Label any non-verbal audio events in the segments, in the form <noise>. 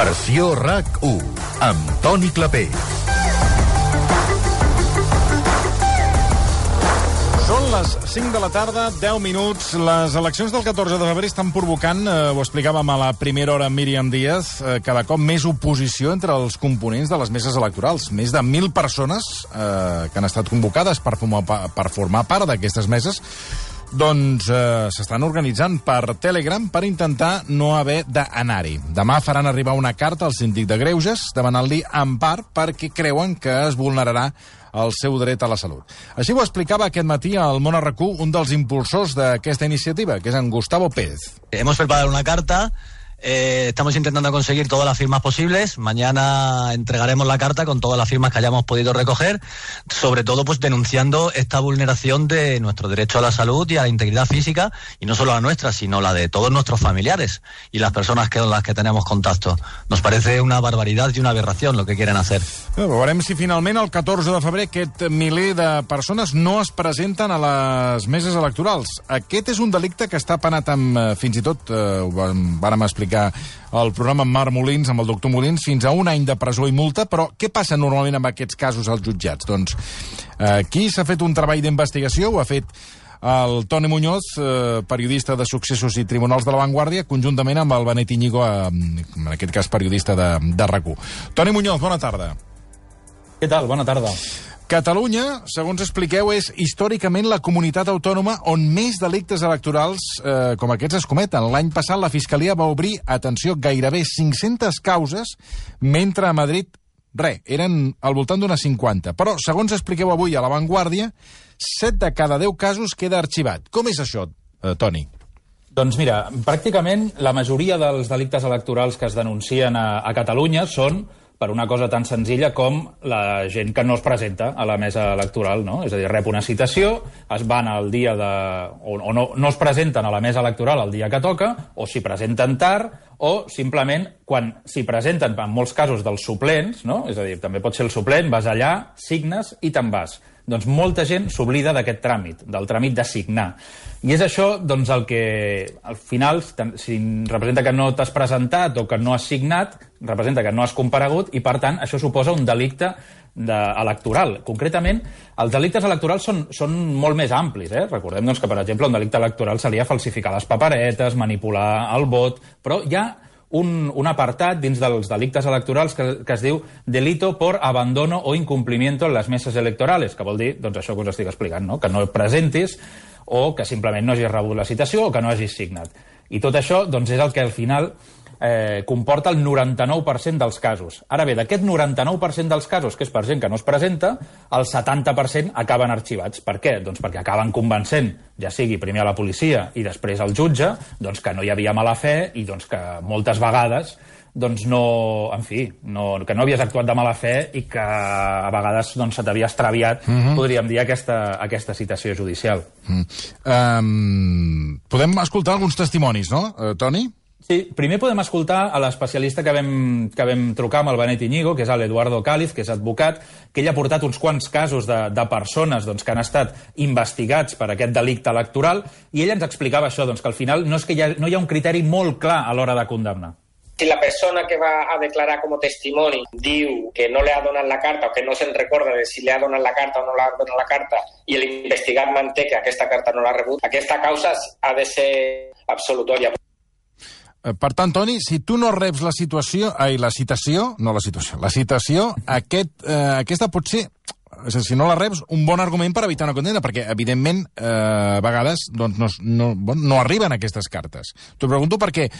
Versió RAC1 amb Toni Clapés. Són les 5 de la tarda, 10 minuts. Les eleccions del 14 de febrer estan provocant, eh, ho explicàvem a la primera hora Míriam Díaz, eh, cada cop més oposició entre els components de les meses electorals. Més de 1.000 persones eh, que han estat convocades per formar, per formar part d'aquestes meses doncs eh, s'estan organitzant per Telegram per intentar no haver d'anar-hi. Demà faran arribar una carta al síndic de Greuges demanant-li en part perquè creuen que es vulnerarà el seu dret a la salut. Així ho explicava aquest matí al Món Arracú un dels impulsors d'aquesta iniciativa, que és en Gustavo Pérez. Hemos preparado una carta Eh, estamos intentando conseguir todas las firmas posibles. Mañana entregaremos la carta con todas las firmas que hayamos podido recoger, sobre todo pues denunciando esta vulneración de nuestro derecho a la salud y a la integridad física, y no solo la nuestra, sino la de todos nuestros familiares y las personas con las que tenemos contacto. Nos parece una barbaridad y una aberración lo que quieren hacer. Bé, veurem si finalment el 14 de febrer aquest miler de persones no es presenten a les meses electorals. Aquest és un delicte que està penat amb, eh, fins i tot, eh, ho vàrem explicar explicar el programa Marc Molins, amb el doctor Molins, fins a un any de presó i multa, però què passa normalment amb aquests casos als jutjats? Doncs eh, aquí s'ha fet un treball d'investigació, ho ha fet el Toni Muñoz, eh, periodista de Successos i Tribunals de la Vanguardia, conjuntament amb el Benet Iñigo, eh, en aquest cas periodista de, de RAC1. Toni Muñoz, bona tarda. Què tal? Bona tarda. Catalunya, segons expliqueu, és històricament la comunitat autònoma on més delictes electorals eh, com aquests es cometen. L'any passat la Fiscalia va obrir, atenció, gairebé 500 causes, mentre a Madrid, res, eren al voltant d'unes 50. Però, segons expliqueu avui a La Vanguardia, 7 de cada 10 casos queda arxivat. Com és això, eh, Toni? Doncs mira, pràcticament la majoria dels delictes electorals que es denuncien a, a Catalunya són per una cosa tan senzilla com la gent que no es presenta a la mesa electoral, no? És a dir, rep una citació, es van al dia de... o, o no, no es presenten a la mesa electoral el dia que toca, o s'hi presenten tard, o simplement quan s'hi presenten, en molts casos, dels suplents, no? és a dir, també pot ser el suplent, vas allà, signes i te'n vas. Doncs molta gent s'oblida d'aquest tràmit, del tràmit de signar. I és això doncs, el que, al final, si representa que no t'has presentat o que no has signat, representa que no has comparegut i, per tant, això suposa un delicte de, electoral. Concretament, els delictes electorals són, són molt més amplis. Eh? Recordem doncs, que, per exemple, un delicte electoral seria falsificar les paperetes, manipular el vot, però hi ha un, un apartat dins dels delictes electorals que, que es diu delito por abandono o incumplimiento en les meses electorales, que vol dir doncs, això que us estic explicant, no? que no presentis o que simplement no hagis rebut la citació o que no hagis signat. I tot això doncs, és el que al final eh, comporta el 99% dels casos. Ara bé, d'aquest 99% dels casos, que és per gent que no es presenta, el 70% acaben arxivats. Per què? Doncs perquè acaben convencent, ja sigui primer a la policia i després al jutge, doncs que no hi havia mala fe i doncs que moltes vegades doncs no, en fi, no, que no havies actuat de mala fe i que a vegades doncs, se t'havia extraviat, mhm. -huh. podríem dir, aquesta, aquesta citació judicial. -huh. um, podem escoltar alguns testimonis, no, uh, Toni? Sí, primer podem escoltar a l'especialista que, vam, que vam trucar amb el Benet Iñigo, que és l'Eduardo Cáliz, que és advocat, que ell ha portat uns quants casos de, de persones doncs, que han estat investigats per aquest delicte electoral, i ell ens explicava això, doncs, que al final no és que hi ha, no hi ha un criteri molt clar a l'hora de condemnar. Si la persona que va a declarar como testimoni diu que no le ha donat la carta o que no se'n recorda de si le ha donat la carta o no le ha donat la carta i l'investigat manté que aquesta carta no l'ha rebut, aquesta causa ha de ser absolutòria. Eh, per tant, Toni, si tu no reps la situació, ai, la citació, no la situació, la citació, aquest, eh, aquesta pot ser és dir, si no la reps, un bon argument per evitar una condemna, perquè, evidentment, eh, a vegades doncs, no, no, bon, no arriben aquestes cartes. T'ho pregunto perquè eh,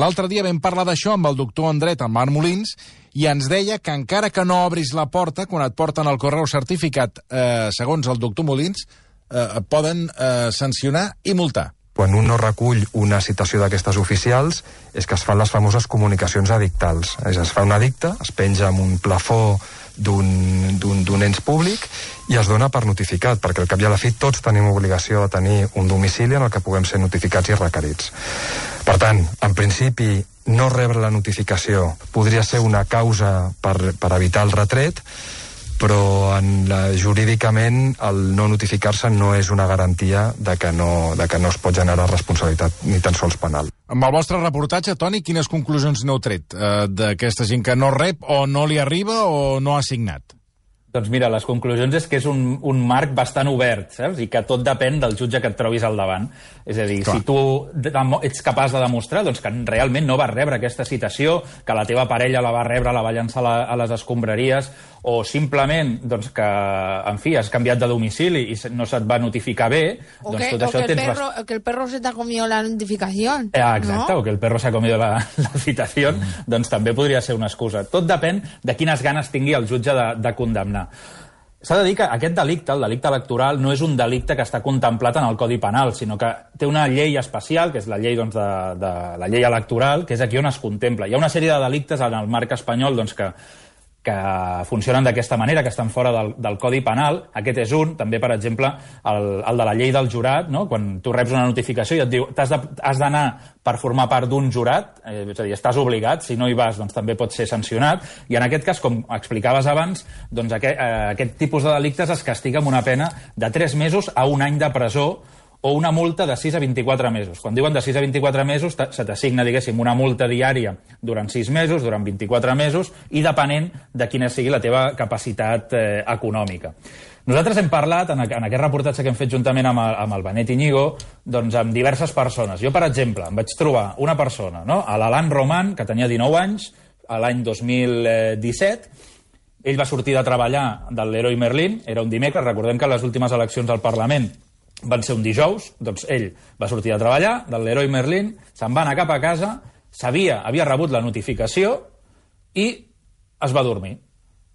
l'altre dia vam parlar d'això amb el doctor en dret, Marc Molins, i ens deia que encara que no obris la porta, quan et porten el correu certificat, eh, segons el doctor Molins, eh, poden eh, sancionar i multar quan un no recull una citació d'aquestes oficials és que es fan les famoses comunicacions edictals. És, es fa un edicte, es penja amb un plafó d'un ens públic i es dona per notificat, perquè al cap i a la fi tots tenim obligació de tenir un domicili en el que puguem ser notificats i requerits. Per tant, en principi, no rebre la notificació podria ser una causa per, per evitar el retret, però en la, jurídicament el no notificar-se no és una garantia de que, no, de que no es pot generar responsabilitat ni tan sols penal. Amb el vostre reportatge, Toni, quines conclusions n'heu tret eh, d'aquesta gent que no rep o no li arriba o no ha signat? Doncs mira, les conclusions és que és un, un marc bastant obert, saps? I que tot depèn del jutge que et trobis al davant. És a dir, Clar. si tu ets capaç de demostrar doncs, que realment no vas rebre aquesta citació, que la teva parella la va rebre, la va llançar la, a les escombraries, o simplement doncs, que, en fi, has canviat de domicili i no se't va notificar bé, o doncs que, tot o això que el tens... perro, que el perro se t'ha comido la notificació. Eh, exacte, ¿no? o que el perro s'ha comido la, <laughs> la citació, mm. doncs també podria ser una excusa. Tot depèn de quines ganes tingui el jutge de, de condemnar. S'ha de dir que aquest delicte, el delicte electoral, no és un delicte que està contemplat en el Codi Penal, sinó que té una llei especial, que és la llei, doncs, de, de la llei electoral, que és aquí on es contempla. Hi ha una sèrie de delictes en el marc espanyol doncs, que que funcionen d'aquesta manera, que estan fora del, del Codi Penal. Aquest és un. També, per exemple, el, el de la llei del jurat, no? quan tu reps una notificació i et diu has d'anar per formar part d'un jurat, eh, és a dir, estàs obligat, si no hi vas doncs també pot ser sancionat, i en aquest cas, com explicaves abans, doncs aquest, eh, aquest tipus de delictes es castiga amb una pena de 3 mesos a un any de presó o una multa de 6 a 24 mesos. Quan diuen de 6 a 24 mesos, se t'assigna, diguéssim, una multa diària durant 6 mesos, durant 24 mesos, i depenent de quina sigui la teva capacitat eh, econòmica. Nosaltres hem parlat, en, en aquest reportatge que hem fet juntament amb el, amb el Benet Iñigo, doncs amb diverses persones. Jo, per exemple, em vaig trobar una persona, no? l'Alan Roman, que tenia 19 anys, l'any 2017, ell va sortir de treballar del Leroy Merlin, era un dimecres, recordem que les últimes eleccions al Parlament van ser un dijous, doncs ell va sortir a treballar del l'heroi Merlin, se'n va anar cap a casa, sabia, havia rebut la notificació i es va dormir.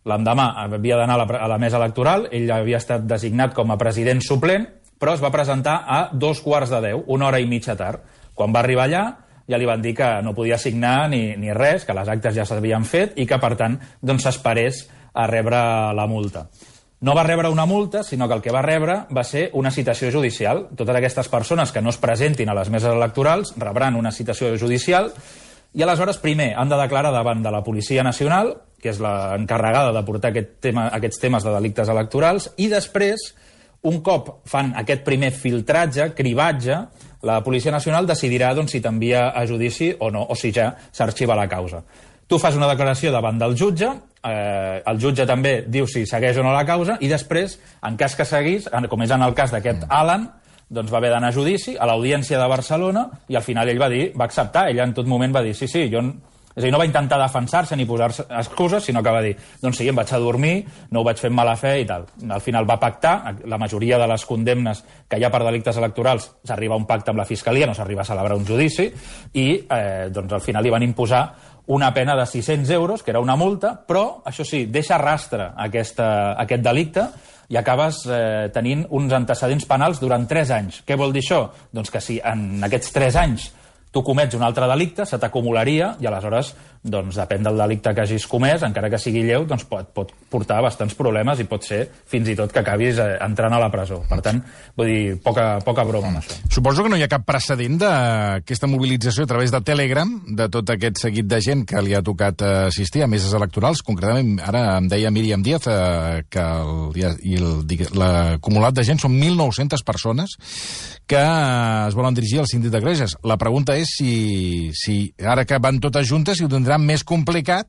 L'endemà havia d'anar a, a la mesa electoral, ell havia estat designat com a president suplent, però es va presentar a dos quarts de deu, una hora i mitja tard. Quan va arribar allà, ja li van dir que no podia signar ni, ni res, que les actes ja s'havien fet i que, per tant, doncs a rebre la multa no va rebre una multa, sinó que el que va rebre va ser una citació judicial. Totes aquestes persones que no es presentin a les meses electorals rebran una citació judicial i aleshores, primer, han de declarar davant de la Policia Nacional, que és l'encarregada de portar aquest tema, aquests temes de delictes electorals, i després, un cop fan aquest primer filtratge, cribatge, la Policia Nacional decidirà doncs, si t'envia a judici o no, o si ja s'arxiva la causa. Tu fas una declaració davant del jutge, eh, el jutge també diu si segueix o no la causa, i després, en cas que seguís, com és en el cas d'aquest Alan, doncs va haver d'anar a judici a l'Audiència de Barcelona i al final ell va dir, va acceptar, ell en tot moment va dir sí, sí, jo és a dir, no va intentar defensar-se ni posar-se excuses, sinó que va dir, doncs sí, em vaig a dormir, no ho vaig fer amb mala fe i tal. Al final va pactar, la majoria de les condemnes que hi ha per delictes electorals s'arriba a un pacte amb la Fiscalia, no s'arriba a celebrar un judici, i eh, doncs al final li van imposar una pena de 600 euros, que era una multa, però, això sí, deixa rastre aquesta, aquest delicte i acabes eh, tenint uns antecedents penals durant 3 anys. Què vol dir això? Doncs que si en aquests 3 anys tu comets un altre delicte, se t'acumularia i aleshores, doncs, depèn del delicte que hagis comès, encara que sigui lleu, doncs pot, pot portar bastants problemes i pot ser fins i tot que acabis eh, entrant a la presó. Per tant, vull dir, poca, poca broma amb això. Suposo que no hi ha cap precedent d'aquesta mobilització a través de Telegram, de tot aquest seguit de gent que li ha tocat eh, assistir a meses electorals. Concretament, ara em deia Míriam Díaz eh, que l'acumulat de gent són 1.900 persones que es volen dirigir al síndic de Greges. La pregunta és si, si ara que van totes juntes, si ho tindran més complicat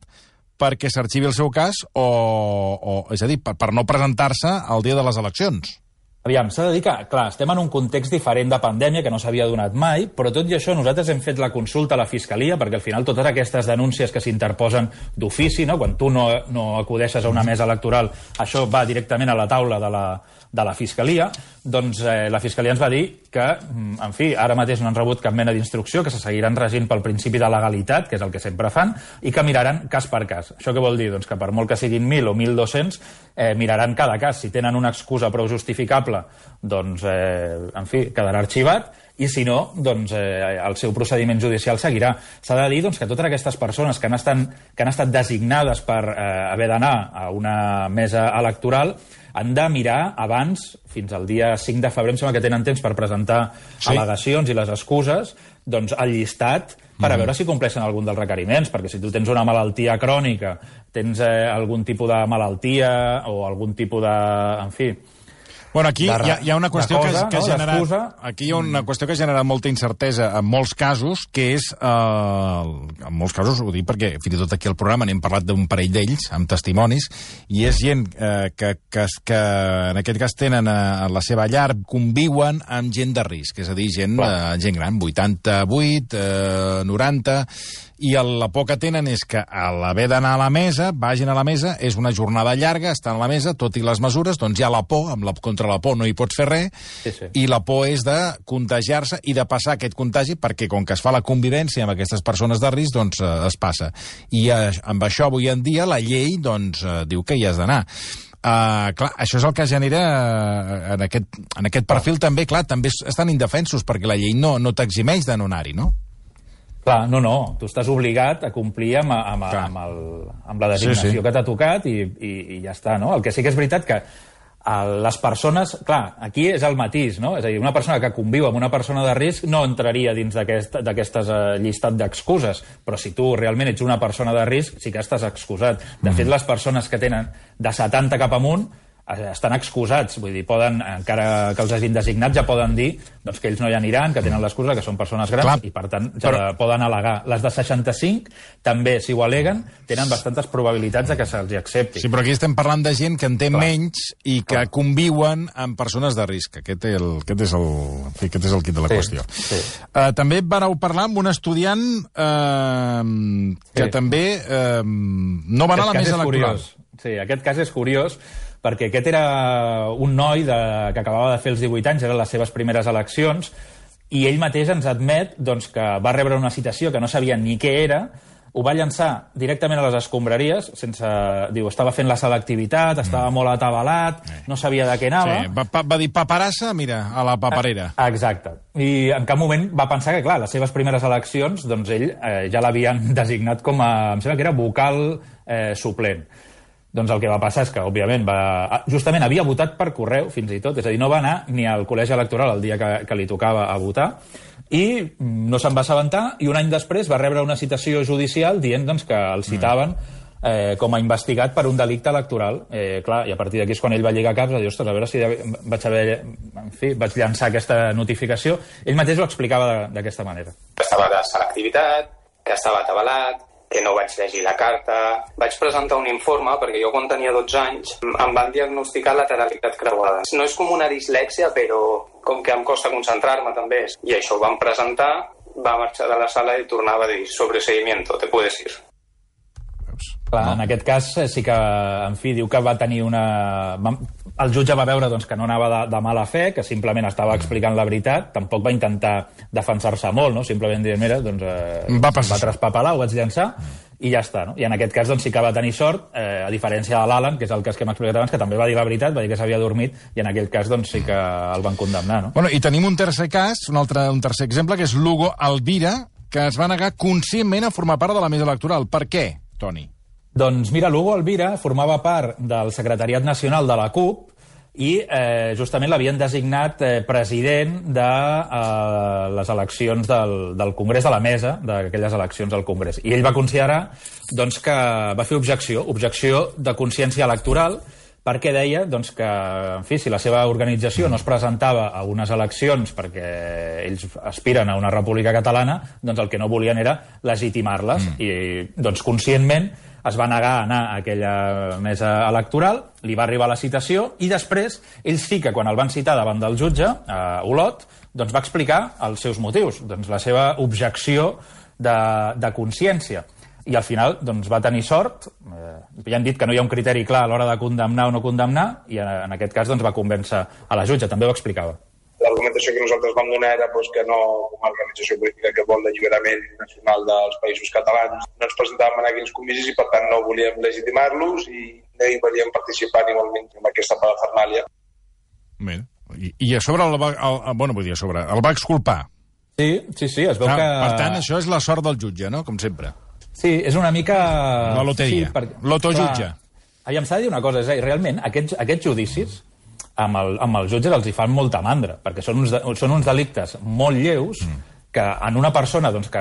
perquè s'arxivi el seu cas o, o és a dir, per, per no presentar-se al dia de les eleccions. Aviam, s'ha de dir que, clar, estem en un context diferent de pandèmia que no s'havia donat mai, però tot i això nosaltres hem fet la consulta a la Fiscalia perquè al final totes aquestes denúncies que s'interposen d'ofici, no? quan tu no, no acudeixes a una mesa electoral, això va directament a la taula de la, de la Fiscalia, doncs eh, la Fiscalia ens va dir que, mm, en fi, ara mateix no han rebut cap mena d'instrucció, que se seguiran regint pel principi de legalitat, que és el que sempre fan, i que miraran cas per cas. Això què vol dir? Doncs que per molt que siguin 1.000 o 1.200, eh, miraran cada cas. Si tenen una excusa prou justificable, doncs, eh, en fi, quedarà arxivat, i si no, doncs eh, el seu procediment judicial seguirà. S'ha de dir doncs, que totes aquestes persones que han, estat, que han estat designades per eh, haver d'anar a una mesa electoral han de mirar abans, fins al dia 5 de febrer, em sembla que tenen temps per presentar sí. al·legacions i les excuses, doncs el llistat per a veure si compleixen algun dels requeriments, perquè si tu tens una malaltia crònica, tens eh, algun tipus de malaltia o algun tipus de... En fi, Bueno, aquí hi de- ha, hi ha una qüestió que, cosa, que ha no? generat... D'excusa. Aquí hi ha una qüestió que ha generat molta incertesa en molts casos, que és... Eh, en molts casos, ho dic perquè fins i tot aquí al programa n'hem parlat d'un parell d'ells, amb testimonis, i és gent eh, que, que, que en aquest cas tenen a, a la seva llar, conviuen amb gent de risc, és a dir, gent, eh, gent gran, 88, eh, 90, i el, la por que tenen és que a l'haver d'anar a la mesa, vagin a la mesa, és una jornada llarga, estan a la mesa, tot i les mesures, doncs hi ha la por, amb la, contra la por no hi pots fer res, Sí, sí. i la por és de contagiar-se i de passar aquest contagi, perquè com que es fa la convivència amb aquestes persones de risc, doncs eh, es passa. I eh, amb això avui en dia la llei doncs, eh, diu que hi has d'anar. Uh, clar, això és el que genera uh, en, aquest, en aquest perfil també, clar, també es- estan indefensos perquè la llei no, no t'eximeix de no anar-hi, no? Clar, no, no, tu estàs obligat a complir amb, amb, Clar. amb, el, amb la designació Sí, sí. que t'ha tocat i, i, i ja està, no? El que sí que és veritat que a les persones... Clar, aquí és el matís, no? És a dir, una persona que conviu amb una persona de risc no entraria dins d'aquest d'aquestes uh, llistat d'excuses, però si tu realment ets una persona de risc, sí que estàs excusat. De fet, les persones que tenen de 70 cap amunt eh, estan excusats, vull dir, poden, encara que els hagin designat, ja poden dir doncs, que ells no hi aniran, que tenen l'excusa, que són persones grans, Clar, i per tant ja però- poden al·legar. Les de 65 també, si ho aleguen, tenen bastantes probabilitats de que se'ls accepti. Sí, però aquí estem parlant de gent que en té Clar. menys i que conviuen amb persones de risc. Aquest, el, aquest, és, el, en fi, aquest és el kit de la Sí, qüestió. sí. Uh, també vareu parlar amb un estudiant uh, que Sí. també uh, no va anar a la mesa electoral. Curiós. Sí, aquest cas és curiós perquè aquest era un noi de, que acabava de fer els 18 anys, eren les seves primeres eleccions, i ell mateix ens admet doncs, que va rebre una citació que no sabia ni què era, ho va llançar directament a les escombraries, sense... Diu, estava fent la selectivitat, estava molt atabalat, no sabia de què anava... Sí, va, va, va dir paperassa, mira, a la paperera. Exacte. I en cap moment va pensar que, clar, les seves primeres eleccions, doncs ell eh, ja l'havien <laughs> designat com a, em sembla que era vocal eh, suplent. Doncs el que va passar és que, òbviament, va... ah, justament havia votat per correu, fins i tot, és a dir, no va anar ni al col·legi electoral el dia que, que li tocava a votar, i mm, no se'n va assabentar, i un any després va rebre una citació judicial dient doncs, que el citaven eh, com a investigat per un delicte electoral. Eh, clar, i a partir d'aquí és quan ell va lligar caps, va dir, ostres, a veure si vaig haver... En fi, vaig llançar aquesta notificació. Ell mateix ho explicava de- d'aquesta manera. estava de selectivitat, que estava atabalat, que no vaig llegir la carta... Vaig presentar un informe perquè jo quan tenia 12 anys em van diagnosticar lateralitat creuada. No és com una dislèxia, però com que em costa concentrar-me també. I això ho vam presentar, va marxar de la sala i tornava a dir sobreseguimiento, te puedes ir. Clar, no. en aquest cas sí que, en fi, diu que va tenir una... El jutge va veure doncs, que no anava de, de mala fe, que simplement estava explicant la veritat, tampoc va intentar defensar-se molt, no? simplement dir, mira, doncs, eh, Va va traspapelar, ho vaig llançar, i ja està. No? I en aquest cas doncs, sí que va tenir sort, eh, a diferència de l'Alan, que és el cas que hem explicat abans, que també va dir la veritat, va dir que s'havia dormit, i en aquell cas doncs, sí que el van condemnar. No? Bueno, i tenim un tercer cas, un altre un tercer exemple, que és Lugo Alvira, que es va negar conscientment a formar part de la mesa electoral. Per què, Toni? Doncs mira, Lugo Alvira formava part del secretariat nacional de la CUP i eh, justament l'havien designat eh, president de eh, les eleccions del, del Congrés, de la mesa d'aquelles eleccions al Congrés. I ell va considerar doncs, que va fer objecció, objecció de consciència electoral, perquè deia doncs, que, en fi, si la seva organització no es presentava a unes eleccions perquè ells aspiren a una república catalana, doncs el que no volien era legitimar-les. Mm. I, doncs, conscientment es va negar a anar a aquella mesa electoral, li va arribar la citació, i després, ell sí que quan el van citar davant del jutge, a Olot, doncs va explicar els seus motius, doncs la seva objecció de, de consciència i al final doncs, va tenir sort. Eh, ja han dit que no hi ha un criteri clar a l'hora de condemnar o no condemnar, i en, en aquest cas doncs, va convèncer a la jutge, també ho explicava. L'argumentació que nosaltres vam donar era doncs, que no, com a organització política que vol l'alliberament nacional dels països catalans, no ens presentàvem en aquells comicis i per tant no volíem legitimar-los i no hi volíem participar igualment en aquesta parafernàlia. Bé. I, I a sobre el va... El, el, bueno, vull dir, a sobre, el va exculpar. Sí, sí, sí, es veu Ah, que... Per tant, això és la sort del jutge, no? Com sempre. Sí, és una mica... La loteria. L'autojutge. Aviam, s'ha de dir una cosa, és a dir, realment, aquests, aquests judicis amb, el, amb els jutges els hi fan molta mandra, perquè són uns, de, són uns delictes molt lleus mm. que en una persona doncs, que,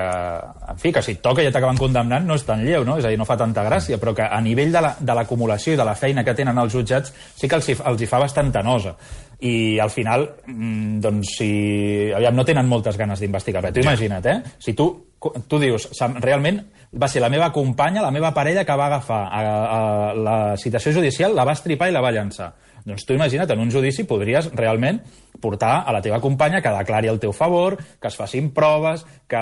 en fi, que si et toca ja t'acaben condemnant no és tan lleu, no? és a dir, no fa tanta gràcia, però que a nivell de la- de l'acumulació i de la feina que tenen els jutjats sí que els, hi- els hi fa bastanta nosa. I al final, mm, doncs, si... Aviam, no tenen moltes ganes d'investigar res. Tu imagina't, eh? Si tu, tu dius, "Sam, realment va ser la meva companya, la meva parella que va agafar a, a la citació judicial, la va estripar i la va llançar. Doncs tu imagina't, en un judici podries realment portar a la teva companya que declari el teu favor, que es facin proves, que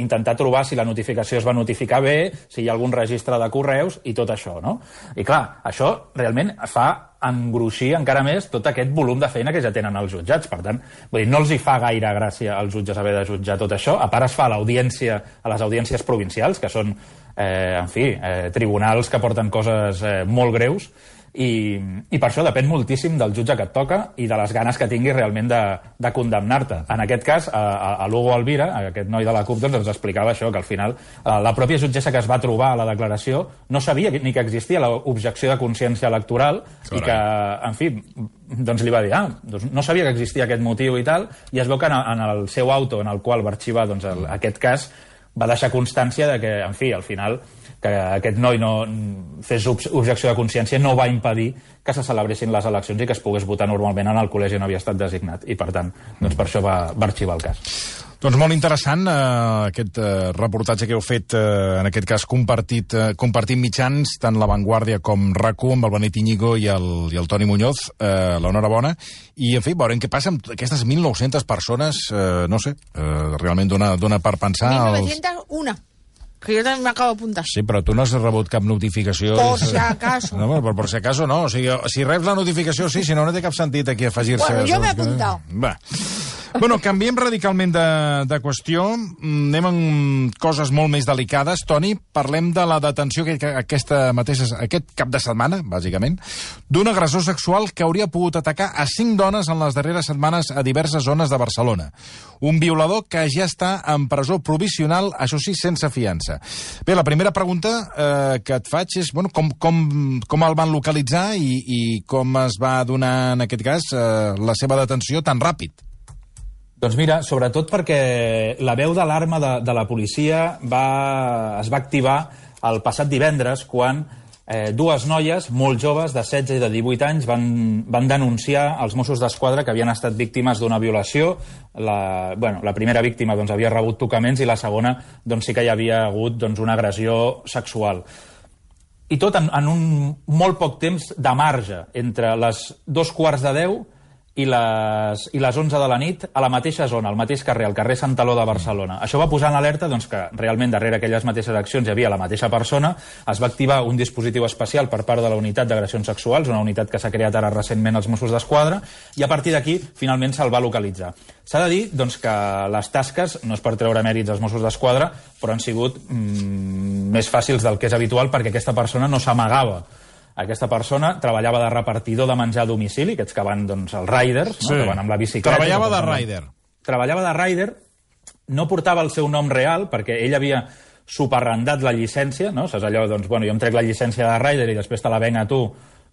intentar trobar si la notificació es va notificar bé, si hi ha algun registre de correus i tot això, no? I clar, això realment fa engruixir encara més tot aquest volum de feina que ja tenen els jutjats. Per tant, vull dir, no els hi fa gaire gràcia als jutges haver de jutjar tot això. A part es fa a l'audiència, a les audiències provincials, que són, eh, en fi, eh, tribunals que porten coses eh, molt greus, i, i per això depèn moltíssim del jutge que et toca i de les ganes que tinguis realment de, de condemnar-te. En aquest cas, a, a, l'Hugo Alvira, aquest noi de la CUP, doncs ens explicava això, que al final eh, la pròpia jutgessa que es va trobar a la declaració no sabia ni que existia l'objecció de consciència electoral i que, en fi, doncs li va dir, ah, doncs no sabia que existia aquest motiu i tal, i es veu que en, en el seu auto en el qual va arxivar doncs, el, aquest cas va deixar constància de que, en fi, al final que aquest noi no fes ob- objecció de consciència no va impedir que se celebressin les eleccions i que es pogués votar normalment en el col·legi on havia estat designat. I, per tant, doncs per això va, va arxivar el cas. Doncs molt interessant eh, aquest eh, reportatge que heu fet, eh, en aquest cas compartit, eh, compartint mitjans, tant La Vanguardia com RAC1, amb el Benet Iñigo i el, i el Toni Muñoz, eh, l'enhorabona, i en fi, veurem què passa amb aquestes 1.900 persones, eh, no sé, eh, realment dona, dona per pensar... Els... 1901. Que yo también me acabo de apuntar. Sí, però tu no has rebut cap notificació. Por si acaso. No, però per si acaso no. O sigui, si reps la notificació, sí, si no, no té cap sentit aquí afegir-se. Bueno, yo me he segons que- apuntado. Va. Bueno, canviem radicalment de, de qüestió. Mm, Anem en coses molt més delicades. Toni, parlem de la detenció que, que aquesta mateixa, aquest cap de setmana, bàsicament, d'un agressor sexual que hauria pogut atacar a cinc dones en les darreres setmanes a diverses zones de Barcelona. Un violador que ja està en presó provisional, això sí, sense fiança. Bé, la primera pregunta eh, que et faig és bueno, com, com, com el van localitzar i, i com es va donar, en aquest cas, eh, la seva detenció tan ràpid. Doncs mira, sobretot perquè la veu d'alarma de, de la policia va, es va activar el passat divendres quan eh, dues noies molt joves de 16 i de 18 anys van, van denunciar als Mossos d'Esquadra que havien estat víctimes d'una violació. La, bueno, la primera víctima doncs, havia rebut tocaments i la segona doncs, sí que hi havia hagut doncs, una agressió sexual. I tot en, en un molt poc temps de marge entre les dos quarts de deu i les, i les 11 de la nit a la mateixa zona, al mateix carrer, al carrer Santaló de Barcelona. Això va posar en alerta doncs, que realment darrere aquelles mateixes accions hi havia la mateixa persona, es va activar un dispositiu especial per part de la unitat d'agressions sexuals, una unitat que s'ha creat ara recentment als Mossos d'Esquadra, i a partir d'aquí finalment se'l va localitzar. S'ha de dir doncs, que les tasques, no és per treure mèrits als Mossos d'Esquadra, però han sigut mm, més fàcils del que és habitual perquè aquesta persona no s'amagava aquesta persona treballava de repartidor de menjar a domicili, aquests que van, doncs, els riders, no? Sí. que van amb la bicicleta. Treballava de rider. Treballava de rider, no portava el seu nom real, perquè ell havia superrendat la llicència, no? Saps allò, doncs, bueno, jo em trec la llicència de rider i després te la venc a tu,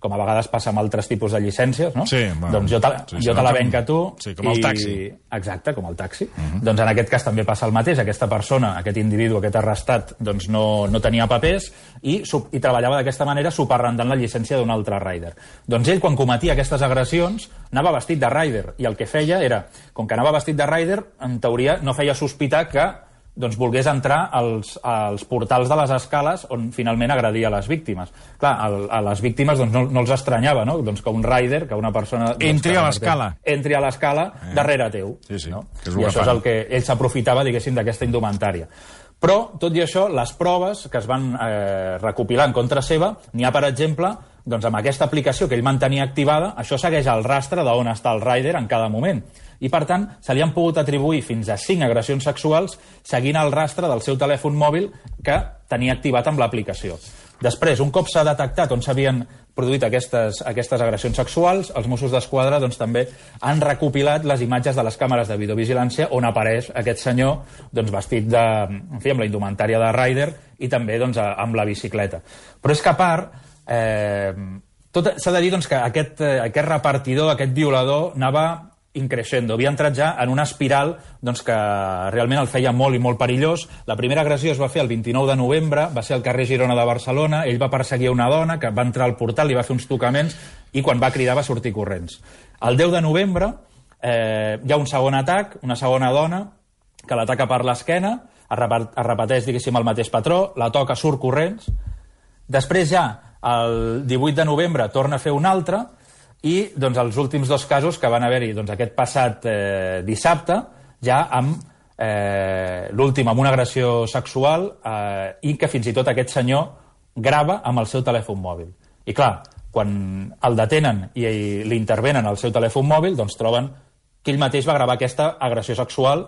com a vegades passa amb altres tipus de llicències, no? Sí, bueno, doncs jo te, sí, jo te la com- venc a tu... sí, com el taxi. Mhm. Exacte, com el taxi. Uh -huh. Doncs en aquest cas també passa el mateix. Aquesta persona, aquest individu, aquest arrestat, doncs no, no tenia papers i, sub- i treballava d'aquesta manera superrendant la llicència d'un altre rider. Doncs ell, quan cometia aquestes agressions, anava vestit de rider i el que feia era, com que anava vestit de rider, en teoria no feia sospitar que doncs volgués entrar als, als portals de les escales on finalment agredia les víctimes. Clar, el, a les víctimes doncs, no, no els estranyava, no? Doncs que un rider, que una persona... Doncs, Entri a l'escala. Entri a l'escala eh. darrere teu. Sí, sí, No? que és I això fan. és el que ell s'aprofitava, diguéssim, d'aquesta indumentària. Però, tot i això, les proves que es van eh, recopilar en contra seva, n'hi ha, per exemple, doncs amb aquesta aplicació que ell mantenia activada, això segueix el rastre d'on està el rider en cada moment. I, per tant, se li han pogut atribuir fins a 5 agressions sexuals seguint el rastre del seu telèfon mòbil que tenia activat amb l'aplicació. Després, un cop s'ha detectat on s'havien produït aquestes, aquestes agressions sexuals, els Mossos d'Esquadra doncs, també han recopilat les imatges de les càmeres de videovigilància on apareix aquest senyor doncs, vestit de, en fi, amb la indumentària de rider i també doncs, amb la bicicleta. Però és que a part, eh, s'ha de dir doncs, que aquest, eh, aquest repartidor, aquest violador, anava increixendo, havia entrat ja en una espiral doncs, que realment el feia molt i molt perillós. La primera agressió es va fer el 29 de novembre, va ser al carrer Girona de Barcelona, ell va perseguir una dona que va entrar al portal, li va fer uns tocaments i quan va cridar va sortir corrents. El 10 de novembre eh, hi ha un segon atac, una segona dona que l'ataca per l'esquena, es repeteix, diguéssim, el mateix patró, la toca, surt corrents, Després ja, el 18 de novembre, torna a fer un altre, i doncs, els últims dos casos que van haver-hi doncs, aquest passat eh, dissabte, ja amb eh, l'últim amb una agressió sexual eh, i que fins i tot aquest senyor grava amb el seu telèfon mòbil. I clar, quan el detenen i, li intervenen al seu telèfon mòbil, doncs troben que ell mateix va gravar aquesta agressió sexual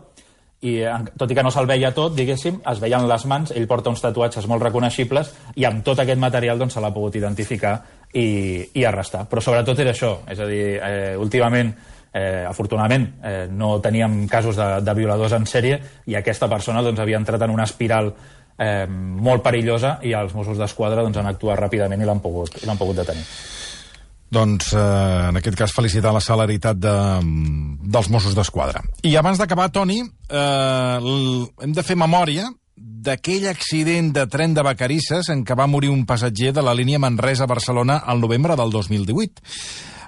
i tot i que no se'l veia tot, diguéssim, es veien les mans, ell porta uns tatuatges molt reconeixibles i amb tot aquest material doncs, se l'ha pogut identificar i, i arrestar. Però sobretot era això, és a dir, eh, últimament, eh, afortunadament, eh, no teníem casos de, de violadors en sèrie i aquesta persona doncs, havia entrat en una espiral eh, molt perillosa i els Mossos d'Esquadra doncs, han actuat ràpidament i l'han pogut, l'han pogut detenir. Doncs, eh, en aquest cas, felicitar la celeritat de, dels Mossos d'Esquadra. I abans d'acabar, Toni, eh, hem de fer memòria d'aquell accident de tren de Vacarisses en què va morir un passatger de la línia Manresa-Barcelona al novembre del 2018.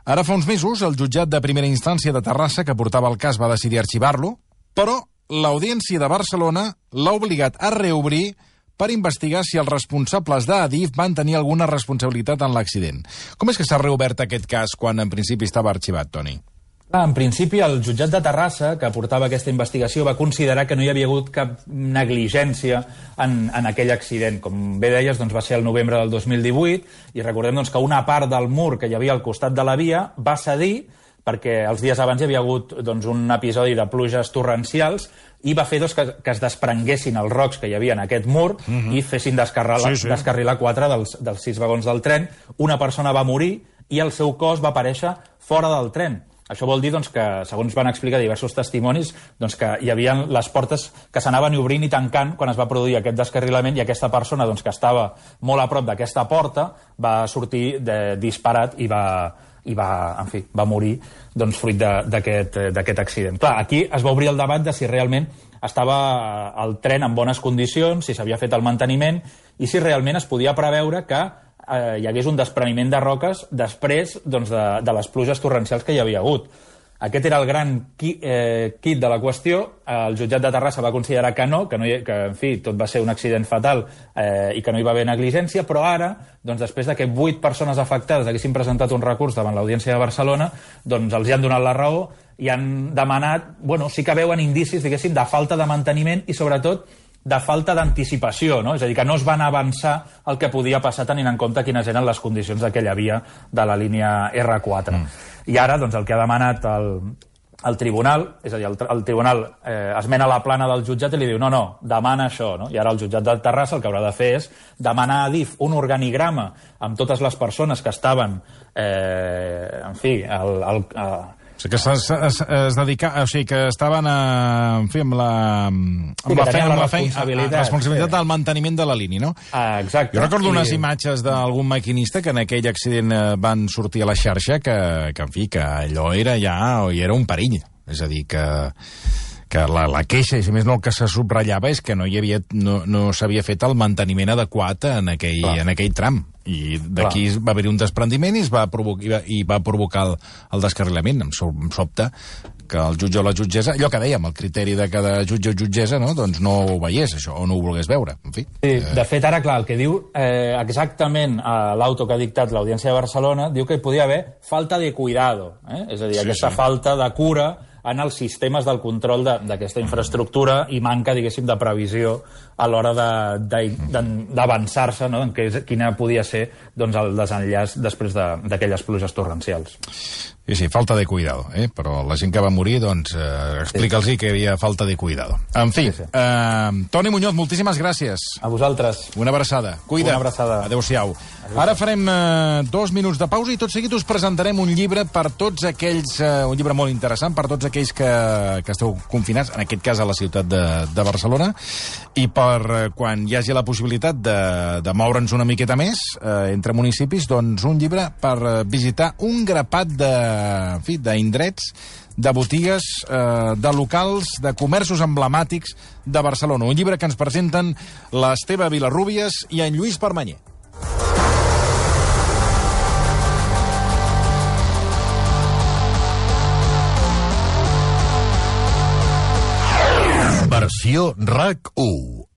Ara fa uns mesos, el jutjat de primera instància de Terrassa, que portava el cas, va decidir arxivar-lo, però l'Audiència de Barcelona l'ha obligat a reobrir per investigar si els responsables d'Adif van tenir alguna responsabilitat en l'accident. Com és que s'ha reobert aquest cas quan en principi estava arxivat, Toni? Clar, en principi, el jutjat de Terrassa, que portava aquesta investigació, va considerar que no hi havia hagut cap negligència en, en aquell accident. Com bé deies, doncs, va ser el novembre del 2018, i recordem doncs, que una part del mur que hi havia al costat de la via va cedir perquè els dies abans hi havia hagut doncs, un episodi de pluges torrencials i va fer doncs, que, que es desprenguessin els rocs que hi havia en aquest mur uh -huh. i fessin descarrilar, Sí, sí. descarrilar quatre dels, dels sis vagons del tren. Una persona va morir i el seu cos va aparèixer fora del tren. Això vol dir doncs, que, segons van explicar diversos testimonis, doncs, que hi havia les portes que s'anaven obrint i tancant quan es va produir aquest descarrilament i aquesta persona doncs, que estava molt a prop d'aquesta porta va sortir de, disparat i va, i va, en fi, va morir doncs, fruit d'aquest accident. Clar, aquí es va obrir el debat de si realment estava eh, el tren en bones condicions, si s'havia fet el manteniment i si realment es podia preveure que eh, hi hagués un despreniment de roques després doncs, de, de les pluges torrencials que hi havia hagut. Aquest era el gran qui, eh, kit de la qüestió. El jutjat de Terrassa va considerar que no, que, no hi, que en fi, tot va ser un accident fatal eh, i que no hi va haver negligència, però ara, doncs, després de que vuit persones afectades haguessin presentat un recurs davant l'Audiència de Barcelona, doncs els hi han donat la raó i han demanat, bueno, sí que veuen indicis, diguéssim, de falta de manteniment i, sobretot, de falta d'anticipació, no? És a dir, que no es van avançar el que podia passar tenint en compte quines eren les condicions d'aquella via de la línia R4. Mm. I ara, doncs, el que ha demanat el, el tribunal, és a dir, el, el tribunal eh, esmena la plana del jutjat i li diu no, no, demana això, no? I ara el jutjat de Terrassa el que haurà de fer és demanar a DIF un organigrama amb totes les persones que estaven, eh, en fi, el, el, sigui, que es, es, es dedica, o sigui, que estaven a, en fi, amb la, amb que la, la amb la, feina, responsabilitat, responsabilitat sí. del manteniment de la línia, no? ah, exacte. Jo recordo unes I- imatges d'algun maquinista que en aquell accident eh, van sortir a la xarxa que, que en fi, que allò era ja, o hi era un perill. És a dir, que, que la, la queixa, i si més no el que se subratllava és que no hi havia, no, no s'havia fet el manteniment adequat en aquell, Clar. en aquell tram. I d'aquí va haver un desprendiment i, es va, provocar, i va, i va provocar el, el descarrilament. Em, so, em sobta que el jutge o la jutgessa, allò que dèiem, el criteri de cada jutge o jutgessa, no? doncs no ho veiés, això, o no ho volgués veure. En fi. Sí, de fet, ara, clar, el que diu eh, exactament a l'auto que ha dictat l'Audiència de Barcelona, diu que hi podia haver falta de cuidado, eh? és a dir, Sí, aquesta sí. falta de cura en els sistemes del control de- d'aquesta infraestructura i manca, diguéssim, de previsió a l'hora de- de- de- d'avançar-se, no? en què, quina podia ser doncs, el desenllaç després de- d'aquelles pluges torrencials. Sí, sí, falta de cuidado, eh? però la gent que va morir, doncs, eh, explica'ls que hi havia falta de cuidado. En fi, sí, sí. Eh, Toni Muñoz, moltíssimes gràcies. A vosaltres. Una abraçada. Cuida. Una abraçada. Adéu-siau. Ara farem eh, dos minuts de pausa i tot seguit us presentarem un llibre per tots aquells, eh, un llibre molt interessant per tots aquells que, que esteu confinats, en aquest cas a la ciutat de, de Barcelona, i per eh, quan hi hagi la possibilitat de, de moure'ns una miqueta més eh, entre municipis, doncs un llibre per eh, visitar un grapat de, en fi, d'indrets de botigues, eh, de locals, de comerços emblemàtics de Barcelona. Un llibre que ens presenten l'Esteve Vilarrúbies i en Lluís Permanyer. Versió RAC 1.